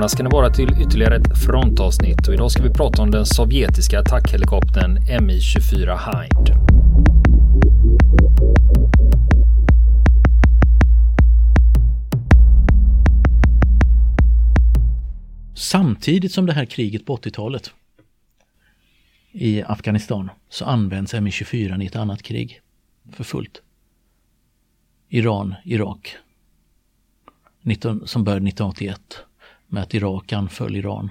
välkomna ska ni vara till ytterligare ett frontavsnitt och idag ska vi prata om den sovjetiska attackhelikoptern Mi-24 Hind. Samtidigt som det här kriget på 80-talet i Afghanistan så används Mi-24 i ett annat krig för fullt. Iran, Irak. 19, som började 1981 med att Irak anföll Iran.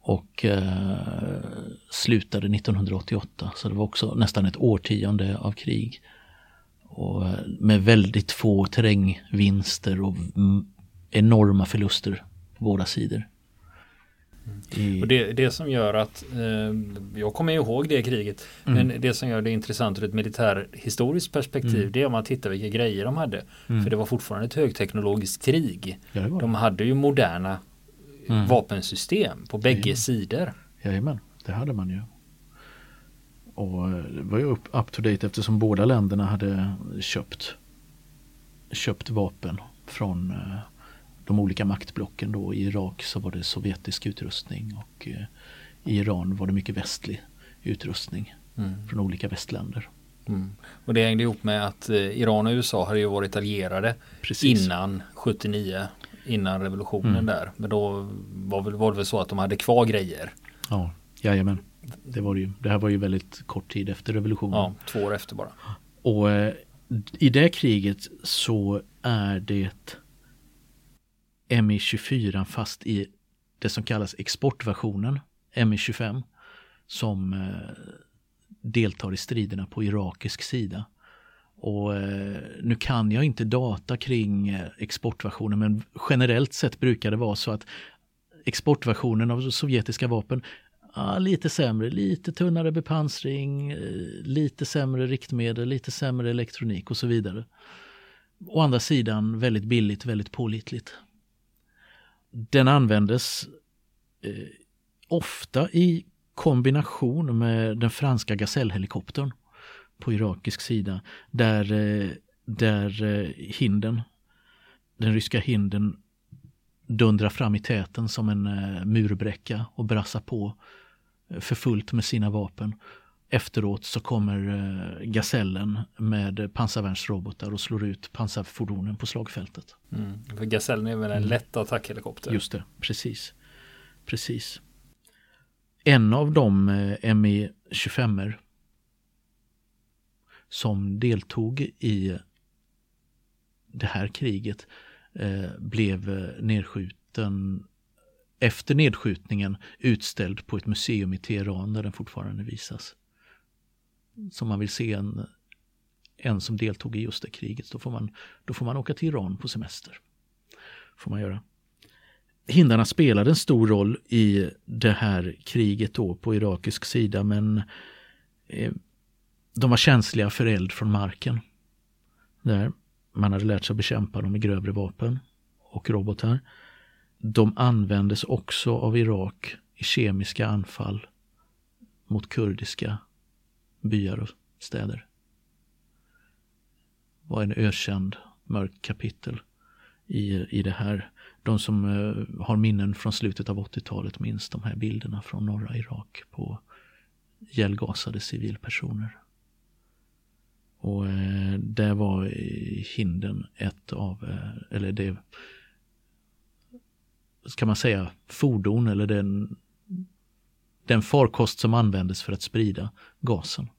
Och eh, slutade 1988 så det var också nästan ett årtionde av krig. Och eh, med väldigt få terrängvinster och mm, enorma förluster på båda sidor. I... Och det, det som gör att, eh, jag kommer ihåg det kriget, mm. men det som gör det intressant ur ett militärhistoriskt perspektiv mm. det är om man tittar vilka grejer de hade. Mm. För det var fortfarande ett högteknologiskt krig. Ja, de hade ju moderna mm. vapensystem på bägge Jajamän. sidor. Jajamän, det hade man ju. Och det var ju up, up to date eftersom båda länderna hade köpt, köpt vapen från eh, de olika maktblocken då. I Irak så var det sovjetisk utrustning och eh, i Iran var det mycket västlig utrustning mm. från olika västländer. Mm. Och det hängde ihop med att eh, Iran och USA hade ju varit allierade Precis. innan 79, innan revolutionen mm. där. Men då var, väl, var det väl så att de hade kvar grejer. Ja, jajamän. Det, var det, ju. det här var ju väldigt kort tid efter revolutionen. Ja, två år efter bara. Och eh, i det kriget så är det Mi-24 fast i det som kallas exportversionen, Mi-25, som eh, deltar i striderna på irakisk sida. Och eh, nu kan jag inte data kring eh, exportversionen men generellt sett brukar det vara så att exportversionen av sovjetiska vapen lite sämre, lite tunnare bepansring, lite sämre riktmedel, lite sämre elektronik och så vidare. Å andra sidan väldigt billigt, väldigt pålitligt. Den användes eh, ofta i kombination med den franska gasellhelikoptern på irakisk sida där, eh, där eh, hinden, den ryska hinden dundrar fram i täten som en eh, murbräcka och brassar på eh, för fullt med sina vapen. Efteråt så kommer eh, Gazellen med pansarvärnsrobotar och slår ut pansarfordonen på slagfältet. Mm. För Gazellen är väl en mm. lätt attackhelikopter? Just det, precis. Precis. En av de eh, Mi-25 som deltog i det här kriget eh, blev eh, nedskjuten efter nedskjutningen utställd på ett museum i Teheran där den fortfarande visas som man vill se en, en som deltog i just det kriget, då får, man, då får man åka till Iran på semester. Får man göra. Hindarna spelade en stor roll i det här kriget då på irakisk sida men eh, de var känsliga för eld från marken. Där man hade lärt sig att bekämpa dem med grövre vapen och robotar. De användes också av Irak i kemiska anfall mot kurdiska byar och städer. var en ökänd mörkt kapitel i, i det här. De som eh, har minnen från slutet av 80-talet minns de här bilderna från norra Irak på ihjälgasade civilpersoner. Och eh, det var hinden ett av, eh, eller det ska man säga, fordon eller den den farkost som användes för att sprida gasen.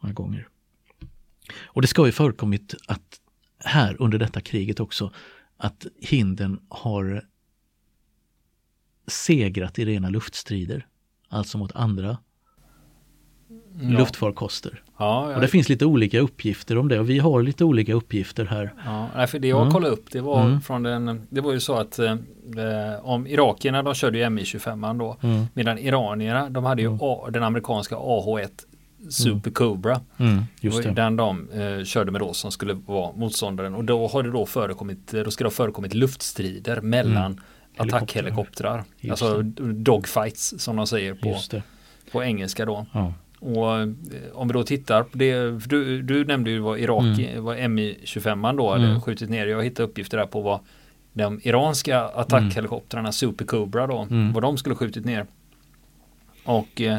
Många gånger. Och det ska ju förekommit att här under detta kriget också att hinden har segrat i rena luftstrider. Alltså mot andra ja. luftfarkoster. Ja. Och det finns lite olika uppgifter om det och vi har lite olika uppgifter här. Ja, för det jag mm. kollade upp det var mm. från den, det var ju så att eh, om irakierna de körde ju Mi-25 då mm. medan iranierna de hade ju mm. A, den amerikanska AH-1 Super Cobra. Mm, just det. Den de eh, körde med då som skulle vara motståndaren och då har det då förekommit, då ska det ha förekommit luftstrider mellan mm. attackhelikoptrar. Alltså dogfights som de säger på, på engelska då. Ja. Och eh, om vi då tittar på det, du, du nämnde ju vad Irak, mm. vad Mi-25 då mm. hade skjutit ner. Jag hittade uppgifter där på vad de iranska attackhelikoptrarna Super Cobra då, Mm. vad de skulle skjutit ner. Och eh,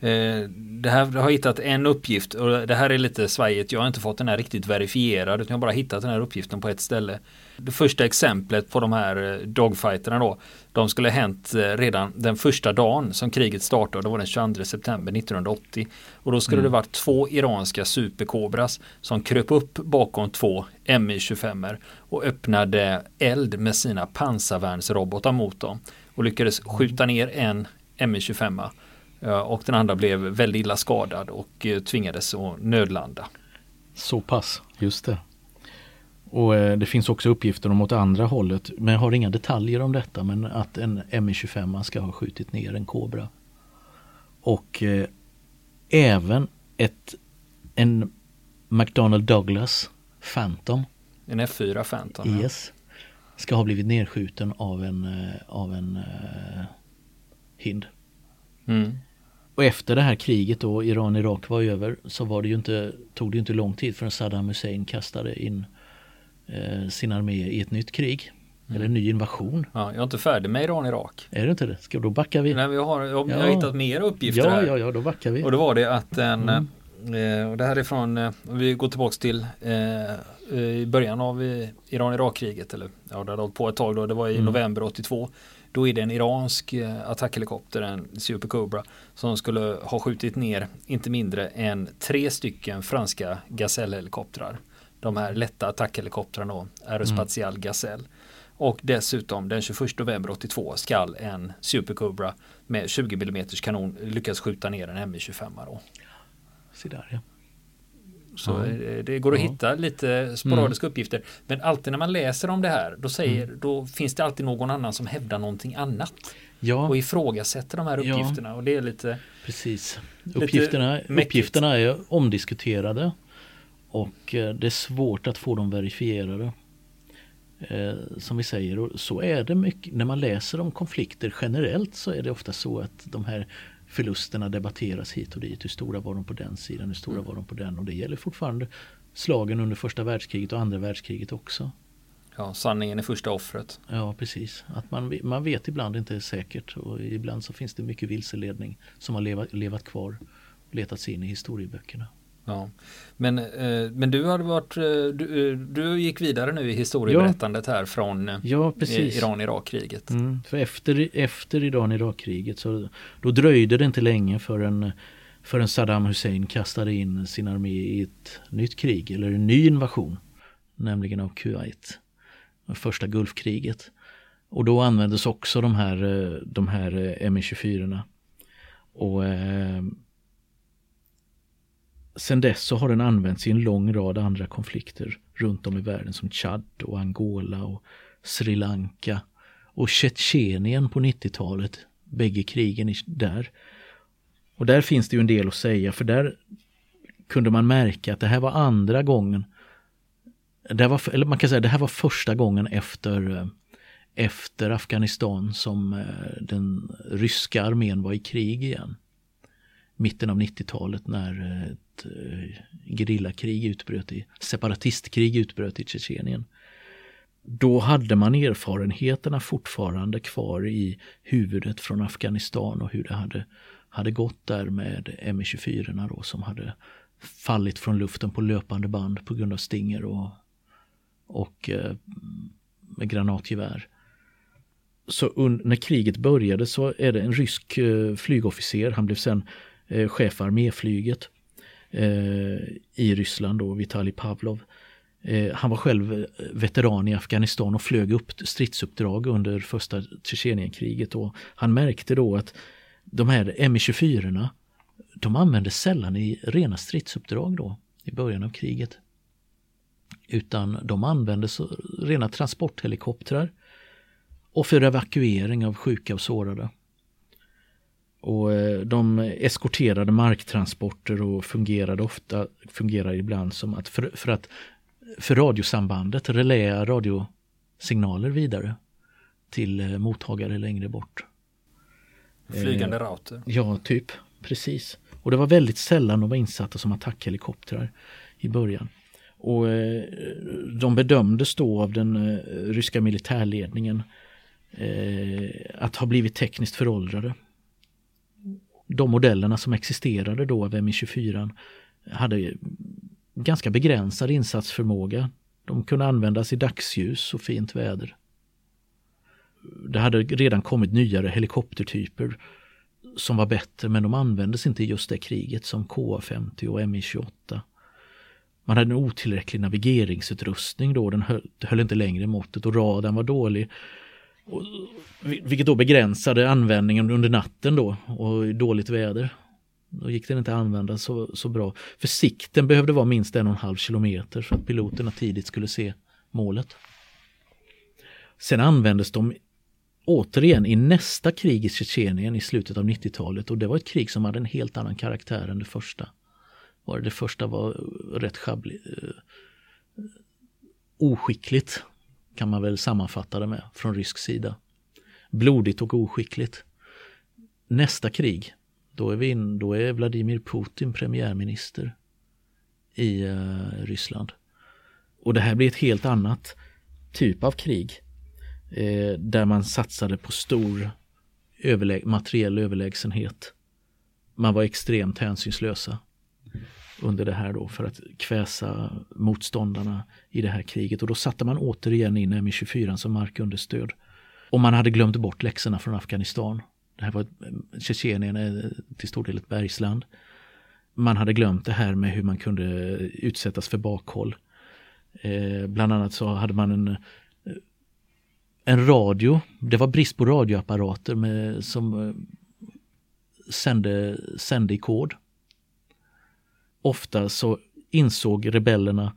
det här jag har hittat en uppgift och det här är lite svajigt. Jag har inte fått den här riktigt verifierad utan jag har bara hittat den här uppgiften på ett ställe. Det första exemplet på de här eh, dogfighterna då. De skulle ha hänt eh, redan den första dagen som kriget startade. Det var den 22 september 1980. Och då skulle Mm. det varit två iranska superkobras som kröp upp bakom två Mi-25 och öppnade eld med sina pansarvärnsrobotar mot dem. Och lyckades skjuta ner en Mi-25 eh, och den andra blev väldigt illa skadad och eh, tvingades att nödlanda. Så pass, just det. Och eh, det finns också uppgifter om åt andra hållet, men jag har inga detaljer om detta, men att en Mi-25 ska ha skjutit ner en Cobra. Och eh, även ett, en McDonnell Douglas Phantom, En F4 Phantom. yes, ska ha blivit nedskjuten av en, eh, av en eh, hind. Mm. Och efter det här kriget då, Iran-Irak var över, så var det ju inte, tog det ju inte lång tid förrän Saddam Hussein kastade in eh, sin armé i ett nytt krig. Eller en ny invasion. Ja, jag är inte färdig med Iran-Irak. Är det inte det? Ska, då backar vi. Nej, vi har, jag, jag har Ja. hittat mer uppgifter Ja, här. ja, ja, då backar vi. Och då var det att den, Mm. eh, och det här är från, eh, vi går tillbaks till eh, i början av eh, Iran-Irak-kriget, eller ja, det hade hållit på ett tag då, det var i Mm. november 82. Då är det en iransk eh, attackhelikopter, en Super Cobra, som skulle ha skjutit ner inte mindre än tre stycken franska Gazelle-helikoptrar. De här lätta attackhelikoptrarna då, Aerospatial Gazelle. Och dessutom den 21 november 82 skall en Super Cobra med 20 mm kanon lyckas skjuta ner en Mi-25 då. Se där ja. Så Ja. eh, det går att Ja. hitta lite sporadiska uppgifter. Men alltid när man läser om det här då, säger, Mm. då finns det alltid någon annan som hävdar någonting annat. Ja, Och ifrågasätter de här Ja. uppgifterna. Och det är lite precis. Uppgifterna, mäckigt. uppgifterna är omdiskuterade. Och eh, det är svårt att få dem verifierade. Eh, som vi säger, och så är det mycket. När man läser om konflikter generellt så är det ofta så att de här förlusterna debatteras hit och dit. Hur stora var de på den sidan, hur stora Mm. var de på den? Och det gäller fortfarande slagen under första världskriget och andra världskriget också. ja, sanningen är första offret. Ja, precis. Att man, man vet ibland inte säkert och ibland så finns det mycket vilseledning som har levat, levat kvar och letat sig in i historieböckerna. Ja. Men, eh, men du hade varit, eh, du, eh, du gick vidare nu i historieberättandet här från Ja. Iran-Irak-kriget. Mm, för efter, efter Iran-Irak-kriget så då dröjde det inte länge förrän, förrän Saddam Hussein kastade in sin armé i ett nytt krig eller en ny invasion. Nämligen av Kuwait. Första Gulfkriget. Och då användes också de här, de här eh, Mi-24. Och Sen dess så har den använts i en lång rad andra konflikter runt om i världen som Chad och Angola och Sri Lanka och Tjetjenien på 90-talet. Bägge krigen där. Och där finns det ju en del att säga för där kunde man märka att det här var andra gången. Det var, eller man kan säga det här var första gången efter, eh, efter Afghanistan som eh, den ryska armén var i krig igen. Mitten av 90-talet när ett eh, gerillakrig utbröt i, separatistkrig utbröt i Tjetjenien då hade man erfarenheterna fortfarande kvar i huvudet från Afghanistan och hur det hade, hade gått där med Mi-24 då som hade fallit från luften på löpande band på grund av stinger och, och eh, med granatgevär. Så un, när kriget började så är det en rysk eh, flygofficer, han blev sen eh, chef för arméflyget eh, i Ryssland då, Vitalij Pavlov. Eh, han var själv veteran i Afghanistan och flög upp stridsuppdrag under första Tjetjenienkriget han märkte då att de här Mi-24 de användes sällan i rena stridsuppdrag då i början av kriget. Utan de användes rena transporthelikoptrar och för evakuering av sjuka och sårade. Och eh, de eskorterade marktransporter och fungerade ofta, fungerar ibland som att för, för att för radiosambandet reläa radiosignaler vidare till eh, mottagare längre bort. Flygande router. Ja, typ. Precis. Och det var väldigt sällan de var insatta som attackhelikoptrar i början. Och eh, de bedömdes då av den eh, ryska militärledningen eh, att ha blivit tekniskt föråldrade. De modellerna som existerade då av Mi-24 hade ganska begränsad insatsförmåga. De kunde användas i dagsljus och fint väder. Det hade redan kommit nyare helikoptertyper som var bättre men de användes inte i just det kriget som KA-50 och Mi-28. Man hade en otillräcklig navigeringsutrustning då, den höll, höll inte längre måttet och radarn var dålig. Och, vilket då begränsade användningen under natten då och i dåligt väder. Då gick den inte att använda så, så bra. För sikten behövde vara minst en och en halv kilometer för att piloterna tidigt skulle se målet. Sen användes de återigen i nästa krig i Tjetjenien i slutet av 90-talet och det var ett krig som hade en helt annan karaktär än det första. Var det, första var rätt schabbligt, eh, oskickligt kan man väl sammanfatta det med från rysk sida. Blodigt och oskickligt. Nästa krig, då är, vi in, då är Vladimir Putin premiärminister i uh, Ryssland. Och det här blir ett helt annat typ av krig eh, där man satsade på stor överlä materiell överlägsenhet. Man var extremt hänsynslösa under det här då för att kväsa motståndarna i det här kriget och då satte man återigen in Mi-24 som markunderstöd. Och man hade glömt bort läxorna från Afghanistan. Det här var Tjetjenien är till stor del ett bergsland. Man hade glömt det här med hur man kunde utsättas för bakhåll. Eh, bland annat så hade man en eh, en radio, det var brist på radioapparater med, som eh, sände, sände i kod. Ofta så insåg rebellerna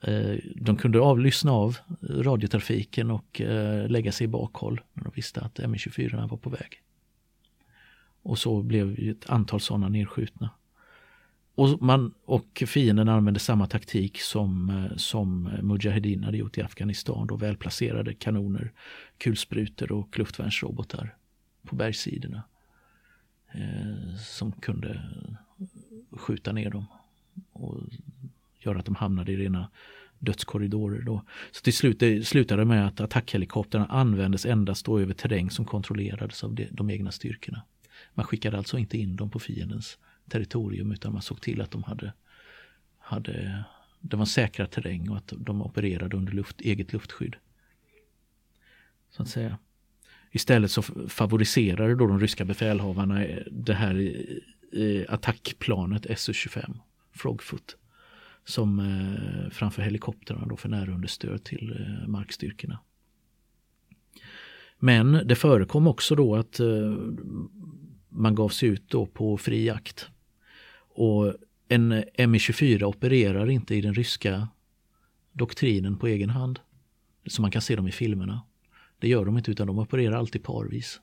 eh, de kunde avlyssna av radiotrafiken och eh, lägga sig i bakhåll när de visste att M24 var på väg. Och så blev ett antal sådana nedskjutna. Och, man, och fienden använde samma taktik som, eh, som Mujahedin hade gjort i Afghanistan. Då välplacerade kanoner, kulsprutor och luftvärnsrobotar på bergssidorna. Eh, som kunde skjuta ner dem och göra att de hamnade i rena dödskorridorer. Då. Så till slut det slutade med att attackhelikoptrarna användes endast då över terräng som kontrollerades av de, de egna styrkorna. Man skickade alltså inte in dem på fiendens territorium utan man såg till att de hade, hade det var säkra terräng och att de opererade under luft, eget luftskydd. Så att säga. Istället så favoriserade då de ryska befälhavarna eh, det här attackplanet Su-25, Frogfoot, som eh, framför helikoptrarna då för närunderstöd till eh, markstyrkorna. Men det förekom också då att eh, man gav sig ut då på fri jakt. Och en Mi-24 opererar inte i den ryska doktrinen på egen hand. Som man kan se dem i filmerna. Det gör de inte utan de opererar alltid parvis.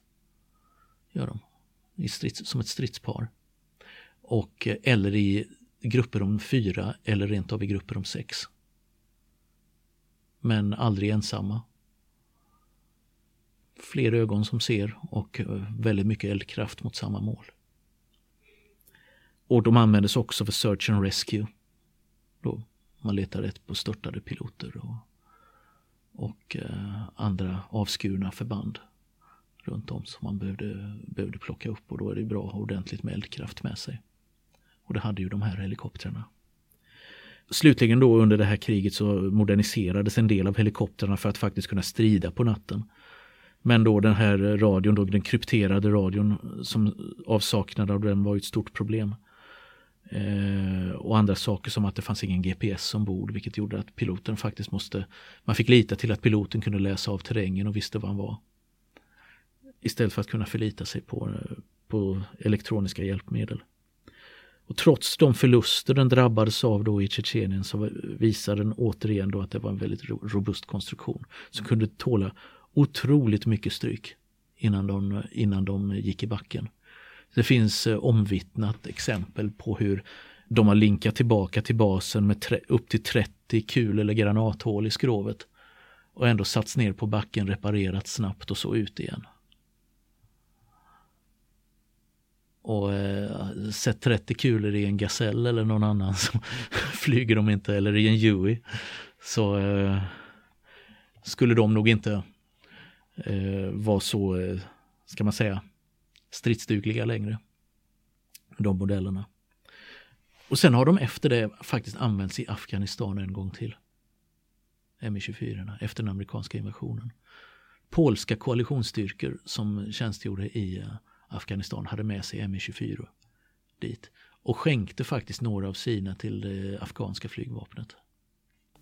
Gör de. I strids, som ett stridspar. Och, eh, eller i grupper om fyra eller rent av i grupper om sex. Men aldrig ensamma. Fler ögon som ser och eh, väldigt mycket eldkraft mot samma mål. Och de användes också för Search and Rescue. Då man letar rätt på störtade piloter och, och eh, andra avskurna förband runt om som man behövde, behövde plocka upp och då är det bra att ha ordentligt med eldkraft med sig. Och det hade ju de här helikoptrarna. Slutligen då under det här kriget så moderniserades en del av helikoptrarna för att faktiskt kunna strida på natten. Men då den här radion, då den krypterade radion, som avsaknad av den var ett stort problem. Eh, och andra saker som att det fanns ingen GPS ombord vilket gjorde att piloten faktiskt måste, man fick lita till att piloten kunde läsa av terrängen och visste var han var. Istället för att kunna förlita sig på, eh, på elektroniska hjälpmedel. Och trots de förluster den drabbades av då i Tjetjenien så visar den återigen då att det var en väldigt robust konstruktion som kunde tåla otroligt mycket stryk innan de, innan de gick i backen. Det finns eh, omvittnat exempel på hur de har linkat tillbaka till basen med upp till 30 kul eller granathål i skrovet och ändå satts ner på backen, reparerat snabbt och så ut igen. Och eh, sett 30 kulor i en gasell eller någon annan så flyger de inte, eller i en Huey. Så eh, skulle de nog inte eh, vara så, eh, ska man säga, stridsdugliga längre. De modellerna. Och sen har de efter det faktiskt använts i Afghanistan en gång till. MI-24 efter den amerikanska invasionen. Polska koalitionsstyrkor som tjänstgjorde i eh, Afghanistan hade med sig MI-24 dit och skänkte faktiskt några av sina till det afghanska flygvapnet.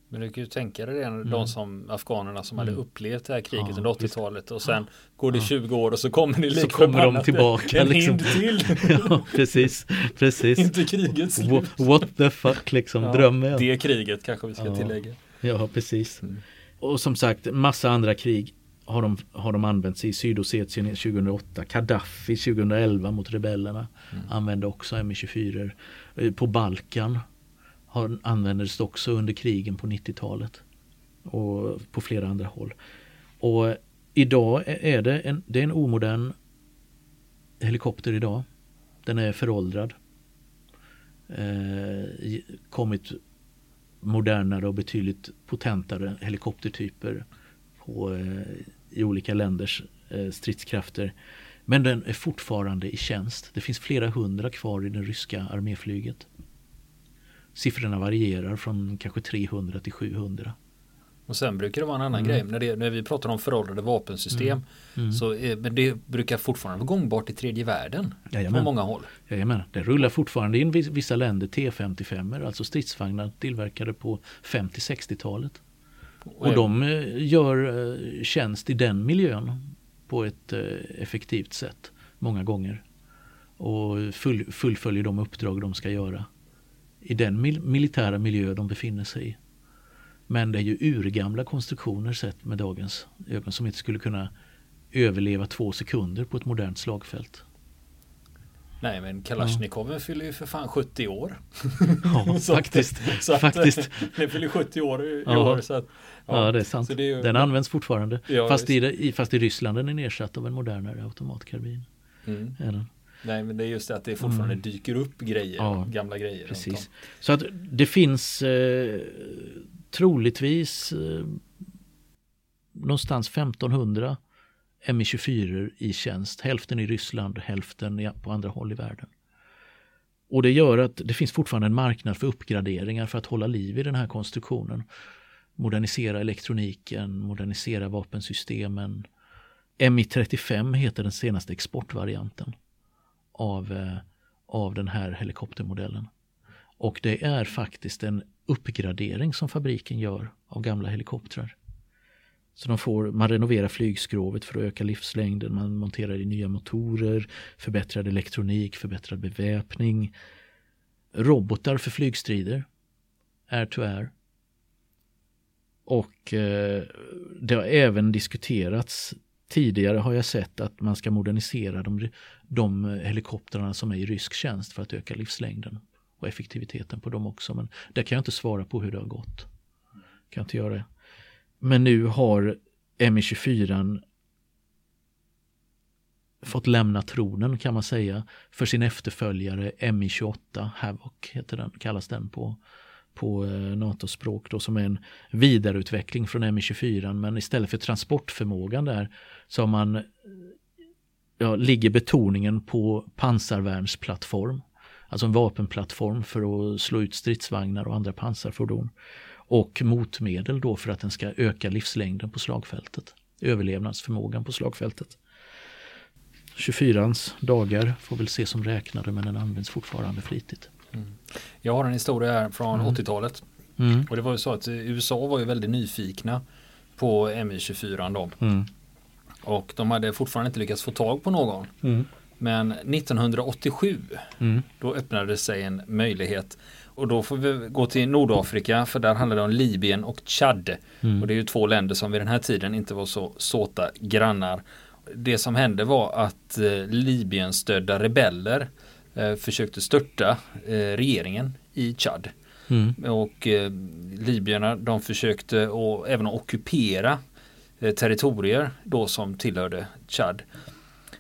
Men du kan ju tänka dig det, mm. de som afghanerna som mm. hade upplevt det här kriget ja, under 80-talet och sen ja. går det 20 år och så kommer det Så kommer de tillbaka. En liksom. till. ja, precis, precis. Inte kriget slut. What the fuck liksom, ja, drömmen. Det kriget kanske vi ska tillägga. Ja, precis. Mm. Och som sagt, massa andra krig har de, har de använts i Sydossetien 2008, Gaddafi 2011 mot rebellerna mm. använde också MI24. Eh, på Balkan har, användes det också under krigen på 90-talet och på flera andra håll. Och idag är det en, det är en omodern helikopter idag. Den är föråldrad. Eh, kommit modernare och betydligt potentare helikoptertyper på, eh, i olika länders eh, stridskrafter. Men den är fortfarande i tjänst. Det finns flera hundra kvar i det ryska arméflyget. Siffrorna varierar från kanske 300 till 700. Och sen brukar det vara en annan mm. grej. När, det, när vi pratar om föråldrade vapensystem mm. Mm. så är, men det brukar fortfarande vara gångbart i tredje världen. Jajamän. På många håll. Jajamän. Det rullar fortfarande in vissa länder T55, alltså stridsvagnar tillverkade på 50-60-talet. Och, de eh, gör eh, tjänst i den miljön på ett eh, effektivt sätt många gånger. Och full, fullföljer de uppdrag de ska göra i den mil militära miljö de befinner sig i. Men det är ju urgamla konstruktioner sett med dagens ögon som inte skulle kunna överleva två sekunder på ett modernt slagfält. Nej men Kalashnikoven ja. fyller ju för fan 70 år. Ja så faktiskt. Att, så faktiskt. Att, den fyller 70 år i ja. år. Så att, ja. ja det är sant. Det är ju, den används fortfarande. Ja, fast, i, fast i Ryssland den är nedsatt av en modernare automatkarbin. Mm. Nej men det är just det att det fortfarande mm. dyker upp grejer, ja, gamla grejer. Precis. Så att det finns eh, troligtvis eh, någonstans 1500 MI24 i tjänst. Hälften i Ryssland, hälften på andra håll i världen. Och det gör att det finns fortfarande en marknad för uppgraderingar för att hålla liv i den här konstruktionen. Modernisera elektroniken, modernisera vapensystemen. MI35 heter den senaste exportvarianten av, eh, av den här helikoptermodellen. Och det är faktiskt en uppgradering som fabriken gör av gamla helikoptrar. Så de får, man renoverar flygskrovet för att öka livslängden, man monterar i nya motorer, förbättrad elektronik, förbättrad beväpning. Robotar för flygstrider, air to air. Och eh, det har även diskuterats Tidigare har jag sett att man ska modernisera de, de helikoptrarna som är i rysk tjänst för att öka livslängden och effektiviteten på dem också. Men det kan jag inte svara på hur det har gått. Kan inte göra det. Men nu har Mi-24 fått lämna tronen kan man säga för sin efterföljare Mi-28 Havoc heter den, kallas den på, på eh, NATO-språk då som är en vidareutveckling från Mi-24 men istället för transportförmågan där så har man ja, ligger betoningen på pansarvärnsplattform. Alltså en vapenplattform för att slå ut stridsvagnar och andra pansarfordon. Och motmedel då för att den ska öka livslängden på slagfältet. Överlevnadsförmågan på slagfältet. 24ans dagar får väl ses som räknade men den används fortfarande flitigt. Mm. Jag har en historia här från mm. 80-talet. Mm. Och det var ju så att USA var ju väldigt nyfikna på MI24 då. Mm. Och de hade fortfarande inte lyckats få tag på någon. Mm. Men 1987 mm. då öppnade sig en möjlighet. Och då får vi gå till Nordafrika för där handlar det om Libyen och Chad. Mm. Och det är ju två länder som vid den här tiden inte var så såta grannar. Det som hände var att eh, Libyen stödda rebeller eh, försökte störta eh, regeringen i Chad. Mm. Och eh, libyerna de försökte och även ockupera territorier då som tillhörde Chad.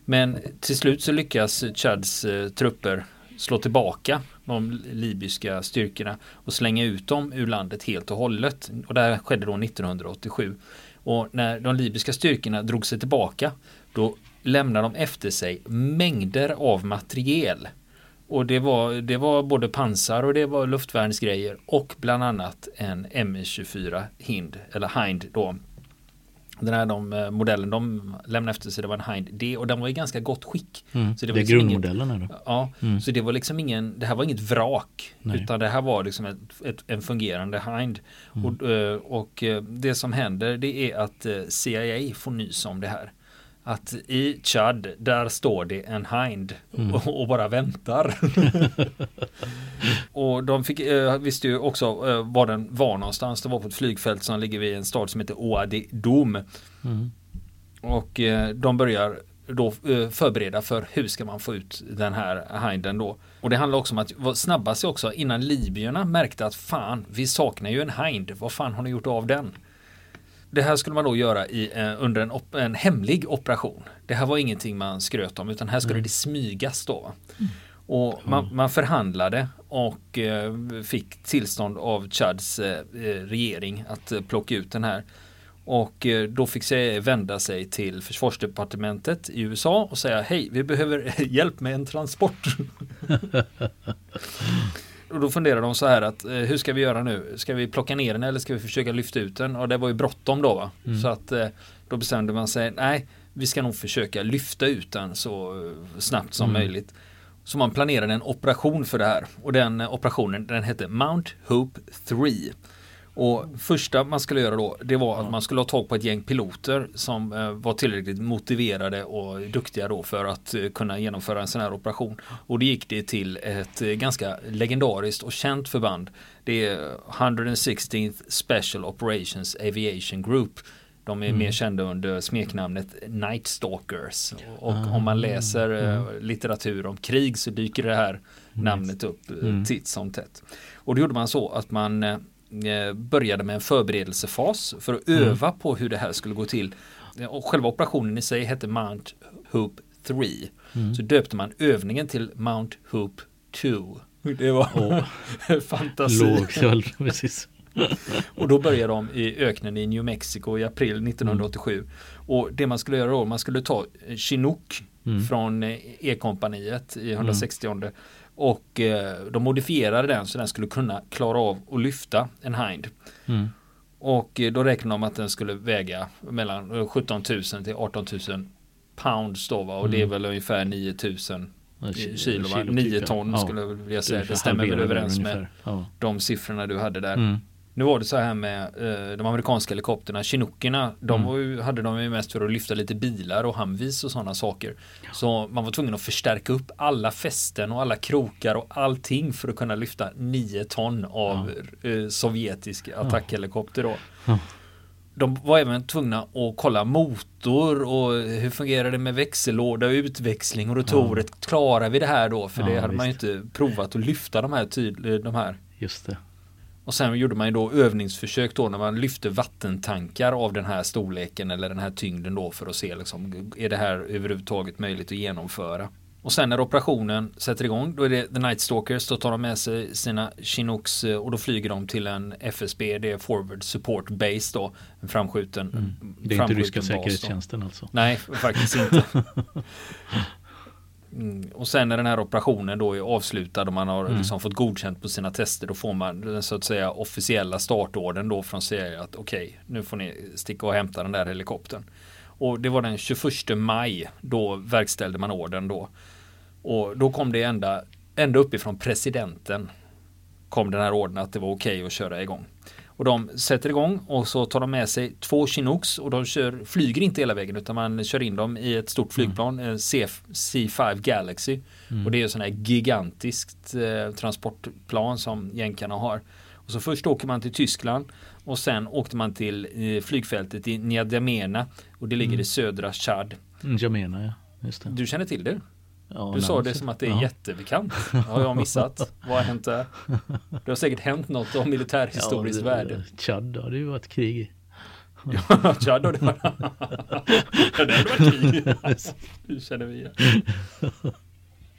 Men till slut så lyckas Chads eh, trupper slå tillbaka de libyska styrkorna och slänga ut dem ur landet helt och hållet. Och det här skedde då 1987. Och när de libyska styrkorna drog sig tillbaka då lämnade de efter sig mängder av materiel. Och det var, det var både pansar och det var luftvärnsgrejer och bland annat en M24 Hind, eller Hind då, den här de, eh, modellen de lämnade efter sig det var en Hind D och den var i ganska gott skick. Mm. Så det, var det är liksom grundmodellen inget, Ja, mm. så det var liksom ingen, det här var inget vrak. Nej. Utan det här var liksom ett, ett, en fungerande Hind. Mm. Och, eh, och eh, det som händer det är att CIA får nys om det här att i Chad, där står det en hind mm. och, och, bara väntar. och de fick, eh, visste ju också eh, var den var någonstans. Det var på ett flygfält som ligger vid en stad som heter Oadi Dom. Mm. Och eh, de börjar då eh, förbereda för hur ska man få ut den här hinden då. Och det handlar också om att vara snabba sig också innan libyerna märkte att fan, vi saknar ju en hind. Vad fan har ni gjort av den? det här skulle man då göra i, eh, under en, en hemlig operation. Det här var ingenting man skröt om utan här skulle mm. det smygas då. Mm. Och man, man, förhandlade och eh, fick tillstånd av Chads eh, eh regering att plocka ut den här. Och då fick sig vända sig till försvarsdepartementet i USA och säga hej, vi behöver hjälp med en transport. Och då funderar de så här att hur ska vi göra nu? Ska vi plocka ner den eller ska vi försöka lyfta ut den? Och det var ju bråttom då va? Mm. Så att då bestämde man sig, nej vi ska nog försöka lyfta ut den så snabbt som mm. möjligt. Så man planerade en operation för det här och den operationen den hette Mount Hope 3. Och första man skulle göra då det var att man skulle ha tag på ett gäng piloter som eh, var tillräckligt motiverade och duktiga då för att eh, kunna genomföra en sån här operation. Och det gick det till ett eh, ganska legendariskt och känt förband. Det är 116th Special Operations Aviation Group. De är mm. mer kända under smeknamnet Night Stalkers. Och ah, om man läser mm. litteratur om krig så dyker det här namnet upp mm. titt som tätt. Och då gjorde man så att man Eh, började med en förberedelsefas för att mm. öva på hur det här skulle gå till. Och själva operationen i sig hette Mount Hope 3. Mm. Så döpte man övningen till Mount Hope 2. Det var oh. fantasi. Låg, precis. och då började de i öknen i New Mexico i april 1987. Mm. Och det man skulle göra då, man skulle ta Chinook mm. från E-kompaniet i 160 mm. Och eh, de modifierade den så den skulle kunna klara av att lyfta en hind. Mm. Och eh, då räknade de att den skulle väga mellan 17 000 till 18 000 pounds då va? Och det är mm. väl ungefär 9 000 kilo, kilo 9 typ, ton skulle jag vilja säga. Det stämmer väl överens med ja. de siffrorna du hade där. Mm. Nu var det så här med eh, de amerikanska helikopterna, Chinookerna, de mm. ju, hade de ju mest för att lyfta lite bilar och Humvees och sådana saker. Ja. Så man var tvungen att förstärka upp alla fästen och alla krokar och allting för att kunna lyfta 9 ton av ja. eh, sovjetisk attackhelikopter då. Ja. De var även tvungna att kolla motor och hur fungerar det med växellåda och utväxling och rotoret. Ja. Klarar vi det här då? För det hade visst. man ju inte provat att lyfta de här, de här. Just det. Och sen gjorde man ju då övningsförsök då när man lyfte vattentankar av den här storleken eller den här tyngden då för att se liksom, är det här överhuvudtaget möjligt att genomföra. Och sen när operationen sätter igång då är det The Night Stalkers då tar de med sig sina Chinooks eh, och då flyger de till en FSB, det är Forward Support Base då, en framskjuten mm. Det är inte ryska säkerhetstjänsten alltså? Nej, faktiskt inte. Mm. Och sen när den här operationen då är avslutad och man har mm. liksom fått godkänt på sina tester då får man den så att säga officiella startorden då från CIA att okej okay, nu får ni sticka och hämta den där helikoptern. Och det var den 21 maj då verkställde man orden då. Och då kom det ända, ända uppifrån presidenten kom den här orden att det var okej okay att köra igång. Och de sätter igång och så tar de med sig två Chinooks och de kör, flyger inte hela vägen utan man kör in dem i ett stort mm. flygplan, mm. C, C5 Galaxy. Mm. Och det är sånt här gigantiskt eh, transportplan som jänkarna har. Och så först åker man till Tyskland och sen åkte man till eh, flygfältet i N'Djamena och det ligger mm. i södra Chad. N'Djamena ja, just det. Du känner till det? Ja, du sa det som att det är ja. jättebekant. Har jag missat? Vad har hänt där? Det har säkert hänt något av militärhistoriskt ja, värde. Chad har det ju varit krig i. Ja, Chad och det var... ja, det hade varit krig. Det känner vi igen.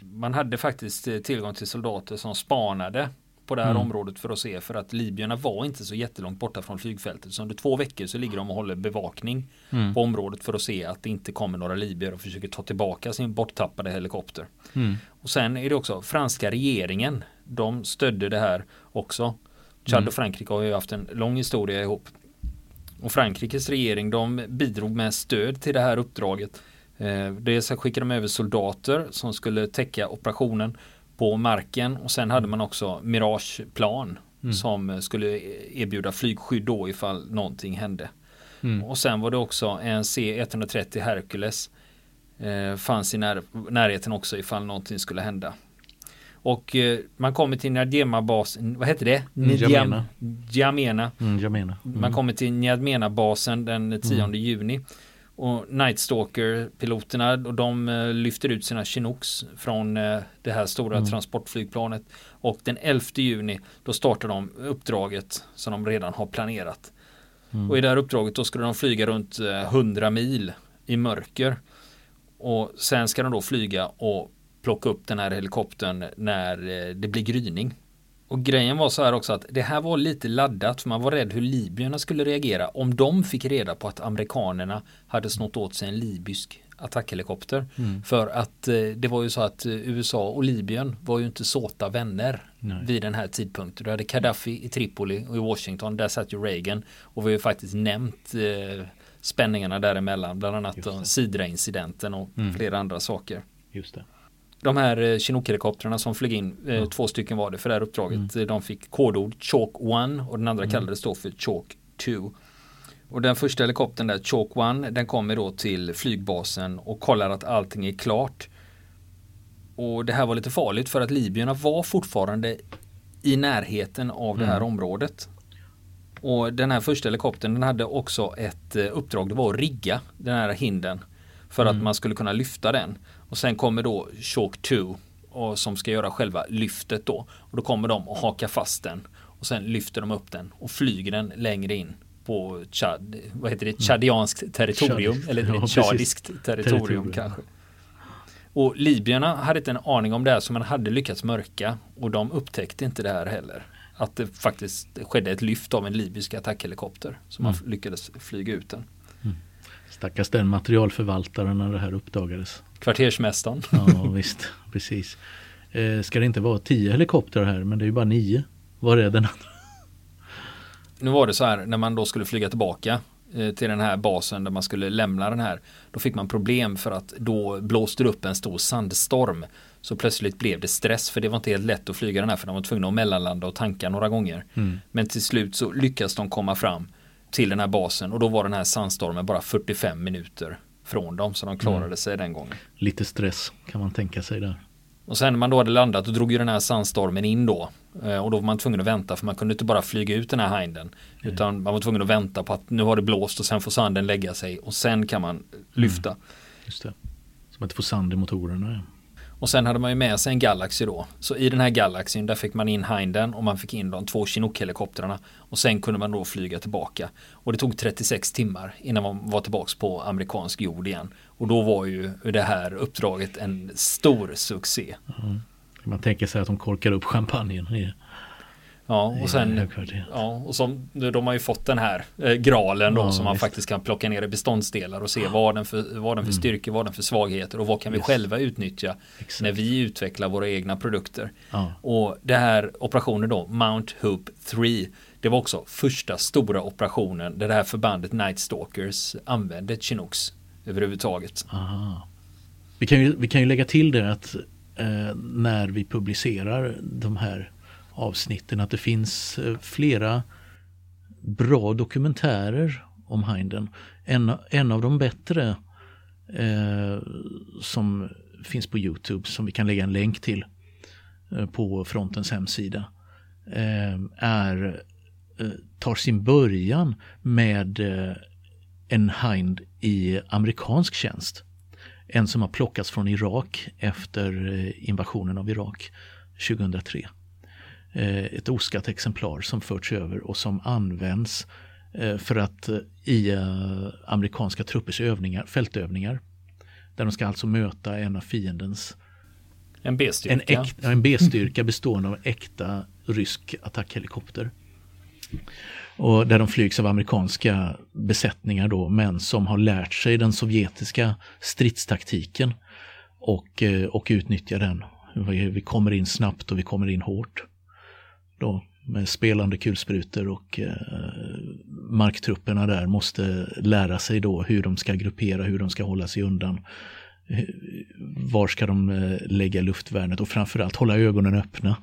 Man hade faktiskt tillgång till soldater som spanade på det här mm. området för att se för att libyerna var inte så jättelångt borta från flygfältet. Så under två veckor så ligger de och håller bevakning mm. på området för att se att det inte kommer några libyer och försöker ta tillbaka sin borttappade helikopter. Mm. Och sen är det också franska regeringen. De stödde det här också. Chad mm. och Frankrike har ju haft en lång historia ihop. Och Frankrikes regering de bidrog med stöd till det här uppdraget. Eh, dels skickade de över soldater som skulle täcka operationen på marken och sen hade man också Mirageplan mm. som skulle erbjuda flygskydd då ifall någonting hände. Mm. Och sen var det också en C130 Hercules eh, fanns i när, närheten också ifall någonting skulle hända. Och eh, man kommer till Njadjema-basen, vad heter det? Njamena. Njamena. Mm, Mm. Man kommer till Njadmena-basen den 10 mm. juni. Och Nightstalker-piloterna och de eh, lyfter ut sina Chinooks från eh, det här stora mm. transportflygplanet. Och den 11 juni då startar de uppdraget som de redan har planerat. Mm. Och i det här uppdraget då skulle de flyga runt 100 mil i mörker. Och sen ska de då flyga och plocka upp den här helikoptern när eh, det blir gryning. Och grejen var så här också att det här var lite laddat för man var rädd hur libyerna skulle reagera om de fick reda på att amerikanerna hade snott åt sig en libysk attackhelikopter. Mm. För att eh, det var ju så att eh, USA och Libyen var ju inte såta vänner Nej. vid den här tidpunkten. Du hade Gaddafi i Tripoli och i Washington, där satt ju Reagan och vi har ju faktiskt nämnt eh, spänningarna däremellan, bland annat Sidra-incidenten och mm. flera andra saker. Just det de här eh, Chinook-helikoptrarna som flög in, mm. två stycken var det för det här uppdraget. Mm. De fick kodord Chalk 1 och den andra mm. kallades då för Chalk 2. Och den första helikoptern där, Chalk 1, den kommer då till flygbasen och kollar att allting är klart. Och det här var lite farligt för att libyerna var fortfarande i närheten av det här mm. området. Och den här första helikoptern den hade också ett uppdrag, det var att rigga den här hinden för mm. att man skulle kunna lyfta den. Och sen kommer då Chalk 2 och som ska göra själva lyftet då. Och då kommer de och hakar fast den. Och sen lyfter de upp den och flyger den längre in på Chad, vad heter det, mm. chadianskt territorium. Chad. Eller ja, chadiskt territorium, territorium kanske. Och libyerna hade inte en aning om det här så man hade lyckats mörka. Och de upptäckte inte det här heller. Att det faktiskt skedde ett lyft av en libysk attackhelikopter. Så man mm. lyckades flyga ut den. Stackars den materialförvaltaren när det här uppdagades. Kvartersmästaren. Ja visst, precis. Eh, ska det inte vara tio helikoptrar här men det är ju bara nio. Var är den andra? Nu var det så här när man då skulle flyga tillbaka eh, till den här basen där man skulle lämna den här. Då fick man problem för att då blåste det upp en stor sandstorm. Så plötsligt blev det stress för det var inte helt lätt att flyga den här för de var tvungna att mellanlanda och tanka några gånger. Mm. Men till slut så lyckas de komma fram till den här basen och då var den här sandstormen bara 45 minuter från dem så de klarade mm. sig den gången. Lite stress kan man tänka sig där. Och sen när man då hade landat då drog ju den här sandstormen in då. Eh, och då var man tvungen att vänta för man kunde inte bara flyga ut den här hinden. Mm. Utan man var tvungen att vänta på att nu har det blåst och sen får sanden lägga sig och sen kan man lyfta. Mm. Just det. Så man inte får sand i motorerna. Och sen hade man ju med sig en Galaxy då. Så i den här Galaxyn där fick man in Hinden och man fick in de två Chinook-helikoptrarna. Och sen kunde man då flyga tillbaka. Och det tog 36 timmar innan man var tillbaka på amerikansk jord igen. Och då var ju det här uppdraget en stor succé. Mm. Man tänker sig att de korkar upp champagnen Ja, och sen ja, och som, de har ju fått den här eh, gralen då ja, som man visst. faktiskt kan plocka ner i beståndsdelar och se ja. vad den för, vad den för mm. styrkor, vad den för svagheter och vad kan vi yes. själva utnyttja Exakt. när vi utvecklar våra egna produkter. Ja. Och det här operationen då, Mount Hope 3, det var också första stora operationen där det här förbandet Night Stalkers använde Chinooks överhuvudtaget. Aha. Vi kan, ju, vi kan ju lägga till det att eh, när vi publicerar de här avsnitten att det finns eh, flera bra dokumentärer om Haydn. En, en av de bättre eh, som finns på Youtube som vi kan lägga en länk till eh, på frontens hemsida eh, är, eh, tar sin början med eh, en Hind i amerikansk tjänst. En som har plockats från Irak efter invasionen av Irak 2003. Eh, ett oskatt exemplar som förts över och som används för att i amerikanska truppers övningar, fältövningar, där de ska alltså möta en av fiendens en B-styrka. En, B-styrka bestående av äkta rysk attackhelikopter. Och där de flygs av amerikanska besättningar då, men som har lärt sig den sovjetiska stridstaktiken och, eh, och utnyttjar den. Vi kommer in snabbt och vi kommer in hårt. Då, med spelande kulsprutor och eh, marktrupperna där måste lära sig då hur de ska gruppera, hur de ska hålla sig undan. Eh, var ska de eh, lägga luftvärnet och framförallt hålla ögonen öppna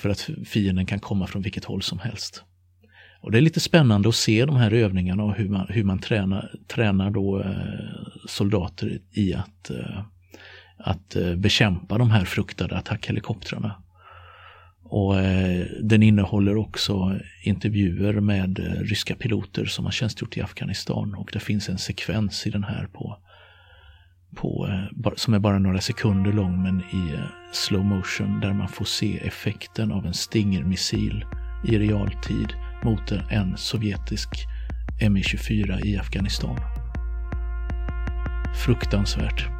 för att fienden kan komma från vilket håll som helst. Och Det är lite spännande att se de här övningarna och hur man, hur man tränar, tränar då eh, soldater i att, eh, att eh, bekämpa de här fruktade attackhelikoptrarna. Och eh, Den innehåller också intervjuer med eh, ryska piloter som har tjänstgjort i Afghanistan och det finns en sekvens i den här på på, eh, som är bara några sekunder lång men i eh, slow motion där man får se effekten av en Stinger-missil i realtid mot en sovjetisk Mi-24 i Afghanistan. Fruktansvärt.